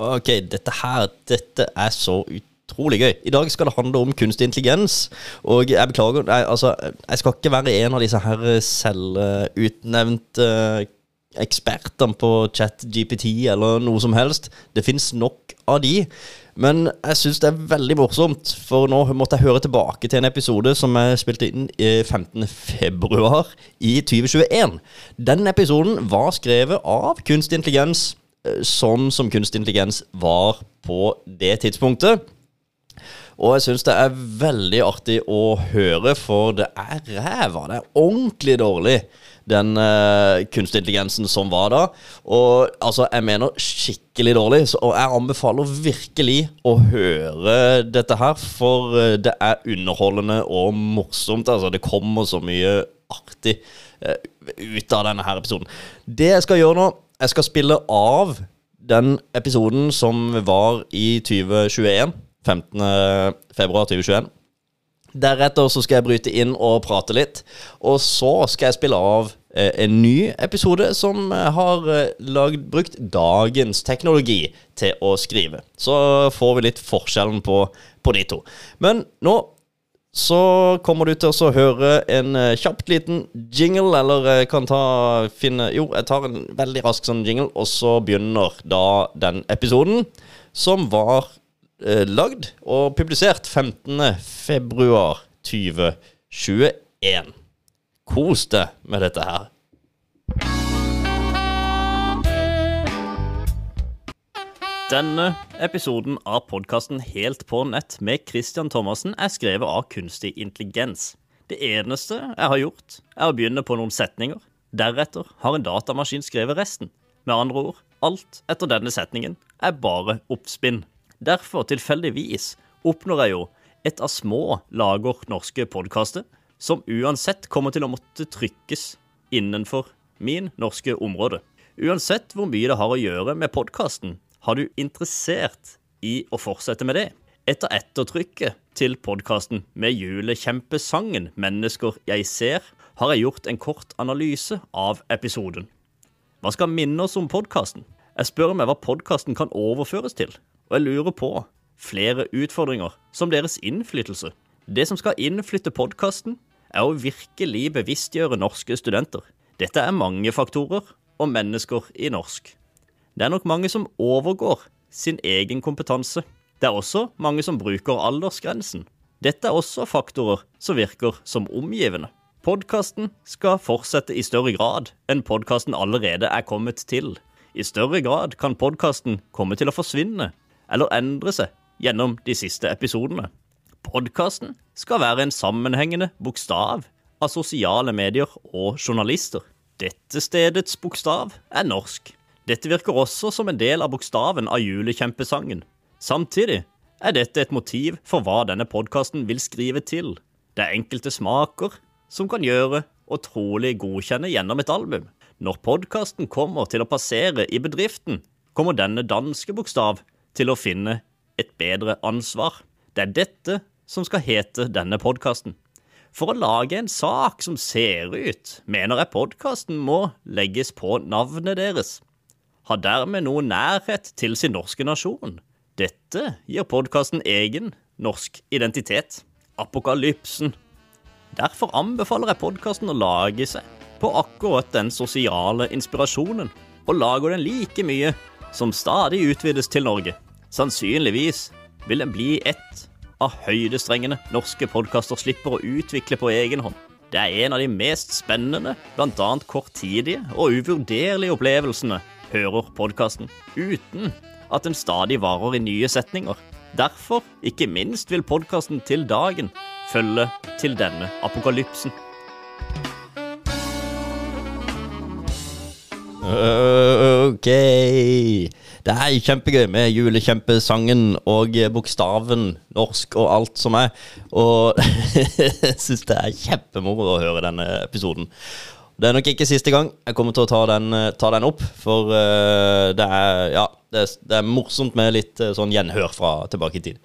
Ok, dette her Dette er så utrolig gøy. I dag skal det handle om kunstig intelligens. Og jeg beklager, jeg, altså, jeg skal ikke være en av disse her selvutnevnte ekspertene på chat-GPT eller noe som helst. Det fins nok av de. Men jeg syns det er veldig morsomt, for nå måtte jeg høre tilbake til en episode som jeg spilte inn i 15. februar i 2021. Den episoden var skrevet av kunstig intelligens sånn som kunstig intelligens var på det tidspunktet. Og jeg syns det er veldig artig å høre, for det er ræva. Det er ordentlig dårlig, den uh, kunstig intelligensen som var da. Og altså, jeg mener skikkelig dårlig. Så, og jeg anbefaler virkelig å høre dette her, for uh, det er underholdende og morsomt. Altså, det kommer så mye artig uh, ut av denne her episoden. Det jeg skal gjøre nå jeg skal spille av den episoden som var i 2021. 15. februar 2021. Deretter så skal jeg bryte inn og prate litt. Og så skal jeg spille av eh, en ny episode som har eh, lagd, brukt dagens teknologi til å skrive. Så får vi litt forskjellen på, på de to. Men nå så kommer du til å høre en uh, kjapt liten jingle, eller kan ta finne Jo, jeg tar en veldig rask sånn jingle, og så begynner da den episoden, som var eh, lagd og publisert 15. februar 2021. Kos deg med dette her. Denne episoden av podkasten Helt på nett med Christian Thomassen er skrevet av kunstig intelligens. Det eneste jeg har gjort, er å begynne på noen setninger. Deretter har en datamaskin skrevet resten. Med andre ord, alt etter denne setningen er bare oppspinn. Derfor, tilfeldigvis, oppnår jeg jo et av små lager norske podkaster som uansett kommer til å måtte trykkes innenfor min norske område. Uansett hvor mye det har å gjøre med podkasten, har du interessert i å fortsette med det? Etter ettertrykket til podkasten med julekjempesangen 'Mennesker jeg ser', har jeg gjort en kort analyse av episoden. Hva skal minne oss om podkasten? Jeg spør meg hva podkasten kan overføres til, og jeg lurer på flere utfordringer, som deres innflytelse. Det som skal innflytte podkasten, er å virkelig bevisstgjøre norske studenter. Dette er mange faktorer og mennesker i norsk. Det er nok mange som overgår sin egen kompetanse. Det er også mange som bruker aldersgrensen. Dette er også faktorer som virker som omgivende. Podkasten skal fortsette i større grad enn podkasten allerede er kommet til. I større grad kan podkasten komme til å forsvinne eller endre seg gjennom de siste episodene. Podkasten skal være en sammenhengende bokstav av sosiale medier og journalister. Dette stedets bokstav er norsk. Dette virker også som en del av bokstaven av julekjempesangen. Samtidig er dette et motiv for hva denne podkasten vil skrive til. Det er enkelte smaker som kan gjøre og trolig godkjenne gjennom et album. Når podkasten kommer til å passere i bedriften, kommer denne danske bokstav til å finne et bedre ansvar. Det er dette som skal hete denne podkasten. For å lage en sak som ser ut, mener jeg podkasten må legges på navnet deres har dermed noe nærhet til sin norske nasjon. Dette gir podkasten egen norsk identitet. Apokalypsen. Derfor anbefaler jeg podkasten å lage seg på akkurat den sosiale inspirasjonen, og lager den like mye som stadig utvides til Norge. Sannsynligvis vil den bli ett av høydestrengene norske podkaster slipper å utvikle på egen hånd. Det er en av de mest spennende, bl.a. korttidige og uvurderlige opplevelsene hører podkasten, uten at den stadig varer i nye setninger. Derfor, ikke minst, vil podkasten til dagen følge til denne apokalypsen. OK. Det er kjempegøy med julekjempesangen og bokstaven norsk og alt som er. Og jeg syns det er kjempemoro å høre denne episoden. Det er nok ikke siste gang jeg kommer til å ta den, eh, ta den opp, for uh, det, er, ja, det, er, det, er, morsomt med litt uh, sånn gjenhør fra tilbake i tid.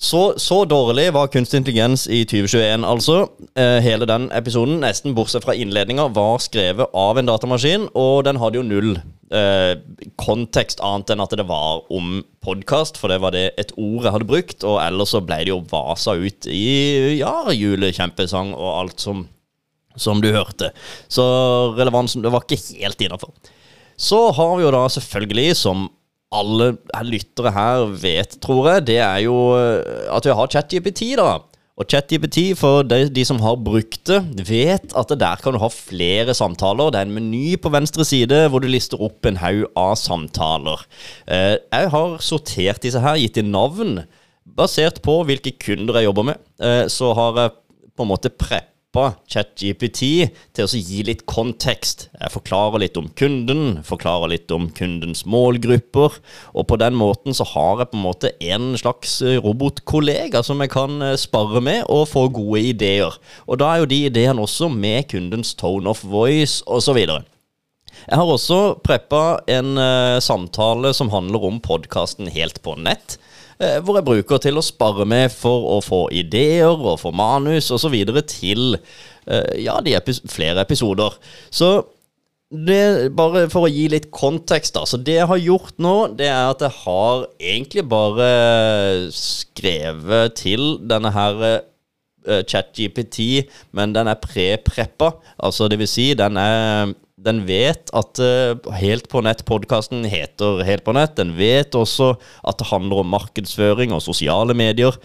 Så, så dårlig var kunstig intelligens i 2021, altså. Eh, hele den episoden, nesten bortsett fra innledninga, var skrevet av en datamaskin, og den hadde jo null eh, kontekst annet enn at det var om podkast, for det var det et ord jeg hadde brukt. Og ellers så ble det jo vasa ut i ja, julekjempesang og alt som, som du hørte. Så relevansen Det var ikke helt innafor. Så har vi jo da selvfølgelig, som alle lyttere her vet, tror jeg, det er jo eh, at vi har ChatGPT, da. Og ChatGPT, for de, de, som har brukt det, vet at der kan du ha flere samtaler. Det er en meny på venstre side hvor du lister opp en haug av samtaler. Eh, jeg har sortert disse her, gitt dem navn, basert på hvilke kunder jeg jobber med. Eh, så har jeg på en måte preppet hjelpe ChatGPT til å gi litt kontekst. Jeg forklarer litt om kunden, forklarer litt om kundens målgrupper. Og på den måten så har jeg på en måte en slags eh, robotkollega som jeg kan eh, spare med og få gode ideer. Og da er jo de ideene også med kundens tone of voice osv. Jeg har også preppa en uh, samtale som handler om podkasten Helt på nett. Eh, hvor jeg bruker til å spare med for å få ideer og få manus osv. til eh, ja, epis flere episoder. Så det, bare for å gi litt kontekst, da. Så det jeg har gjort nå, det er at jeg har egentlig bare skrevet til denne her uh, ChatGPT, men den er pre-preppa. Altså det vil si, den er den vet at uh, Helt på nett-podkasten heter Helt på nett. Den vet også at det handler om markedsføring og sosiale medier.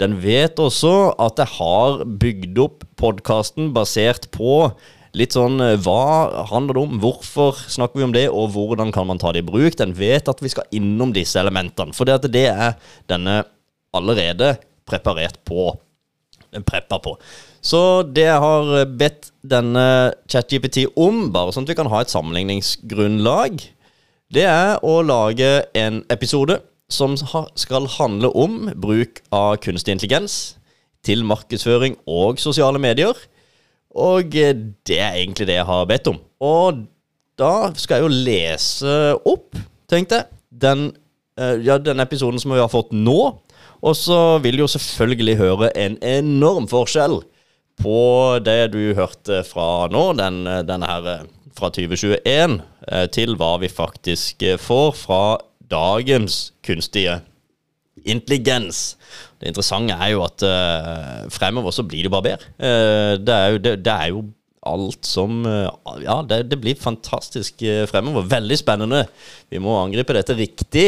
Den vet også at jeg har bygd opp podkasten basert på litt sånn uh, Hva handler det om? Hvorfor snakker vi om det, og hvordan kan man ta det i bruk? Den vet at vi skal innom disse elementene. For det er denne allerede preparert på. Preppa på. Så det jeg har bedt denne ChatGPT om, bare sånn at vi kan ha et sammenligningsgrunnlag, det er å lage en episode som skal handle om bruk av kunstig intelligens til markedsføring og sosiale medier. Og det er egentlig det jeg har bedt om. Og da skal jeg jo lese opp, tenkte jeg, den, eh, ja, den episoden som vi har fått nå. Og så vil jo selvfølgelig høre en enorm forskjell på det du hørte fra nå, den, denne her eh, fra 2021, eh, til hva vi faktisk eh, får fra dagens kunstige intelligens. Det interessante er jo at uh, fremover så blir det bare bedre. Uh, det, er jo, det, det, er jo, alt som uh, Ja, det, det, blir fantastisk fremover. Veldig spennende. Vi må angripe dette riktig,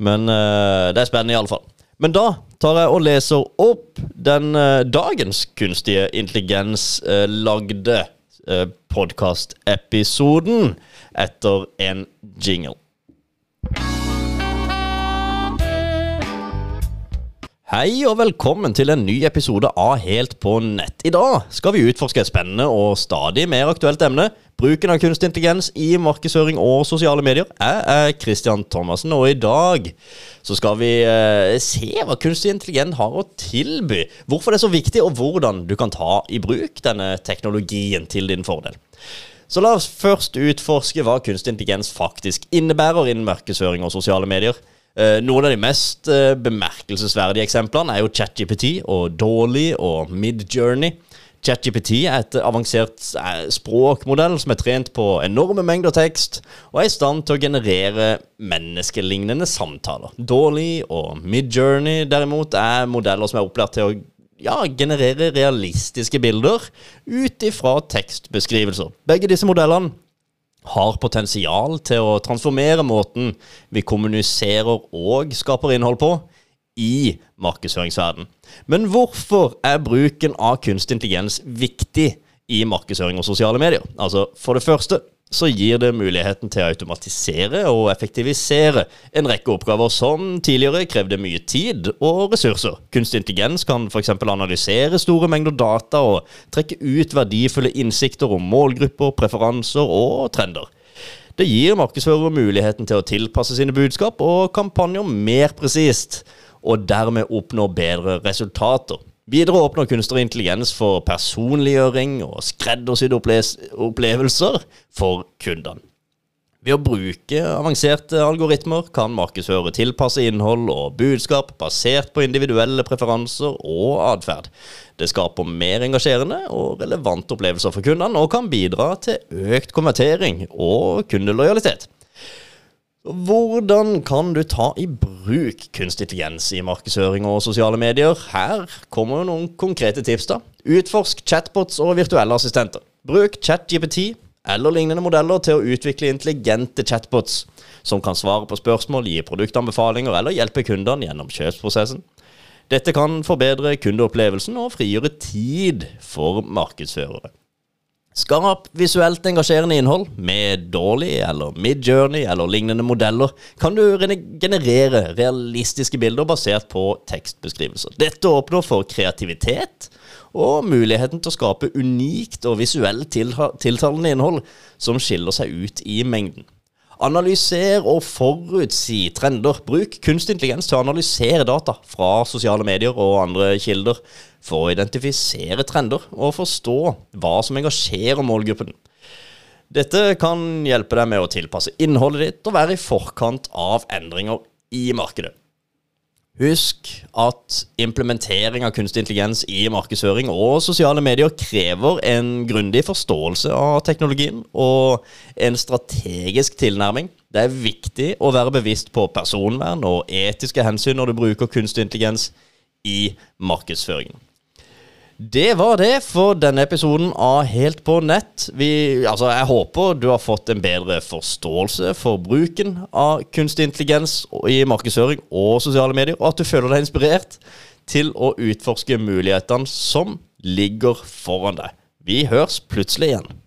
men det er spennende iallfall. Men da tar jeg og leser opp den uh, dagens kunstige intelligens uh, lagde uh, podkastepisoden etter en jingle. Hei og velkommen til en ny episode av Helt på nett. I dag skal vi utforske et spennende og stadig mer aktuelt emne Bruken av kunstig intelligens i markedsføring og sosiale medier. Jeg er Christian Thomassen, og i dag så skal vi eh, se hva kunstig intelligens har å tilby. Hvorfor det er så viktig, og hvordan du kan ta i bruk denne teknologien til din fordel. Så la oss først utforske hva kunstig intelligens faktisk innebærer innen markedsføring og sosiale medier. Eh, noen av de mest eh, bemerkelsesverdige eksemplene er jo ChatGPT og Dolly og Midjourney. ChatGPT er et avansert eh, språkmodell som er trent på enorme mengder tekst, og er i stand til å generere menneskelignende samtaler. Dawley og Midjourney derimot er modeller som er opplært til å ja, generere realistiske bilder ut ifra tekstbeskrivelser. Begge disse modellene har potensial til å transformere måten vi kommuniserer og skaper innhold på, i markedsføringsverden. Men hvorfor er bruken av kunstig intelligens viktig i markedsføring og sosiale medier? Altså, For det første så gir det muligheten til å automatisere og effektivisere en rekke oppgaver som tidligere krevde mye tid og ressurser. Kunstig intelligens kan f.eks. analysere store mengder data og trekke ut verdifulle innsikter om målgrupper, preferanser og trender. Det gir markedsførere muligheten til å tilpasse sine budskap og kampanjer mer presist og dermed oppnå bedre resultater. Videre åpner kunstig intelligens for personliggjøring og skreddersydde opplevelser for kundene. Ved å bruke avanserte algoritmer kan markedsføre tilpasse innhold og budskap basert på individuelle preferanser og atferd. Det skaper mer engasjerende og relevante opplevelser for kundene, og kan bidra til økt konvertering og kundelojalitet. Hvordan kan du ta i bruk kunstig intelligens i markedsføring og sosiale medier? Her kommer jo noen konkrete tips. da. Utforsk chatbots og virtuelle assistenter. Bruk ChatGPT eller lignende modeller til å utvikle intelligente chatbots som kan svare på spørsmål, gi produktanbefalinger eller hjelpe kundene gjennom kjøpsprosessen. Dette kan forbedre kundeopplevelsen og frigjøre tid for markedsførere. Skap visuelt engasjerende innhold med dårlig eller mid-journey eller lignende modeller kan du generere realistiske bilder basert på tekstbeskrivelser. Dette åpner for kreativitet og muligheten til å skape unikt og visuelt tiltalende innhold som skiller seg ut i mengden. Analyser og forutsi trender. Bruk kunstig intelligens til å analysere data fra sosiale medier og andre kilder for å identifisere trender og forstå hva som engasjerer målgruppen. Dette kan hjelpe deg med å tilpasse innholdet ditt og være i forkant av endringer i markedet. Husk at implementering av kunstig intelligens i markedsføring og sosiale medier krever en grundig forståelse av teknologien og en strategisk tilnærming. Det er viktig å være bevisst på personvern og etiske hensyn når du bruker kunstig intelligens i markedsføringen. Det var det for denne episoden av Helt på nett. Vi, altså, jeg håper du har fått en bedre forståelse for bruken av kunstig intelligens i markedsføring og sosiale medier, og at du føler deg inspirert til å utforske mulighetene som ligger foran deg. Vi høres plutselig igjen.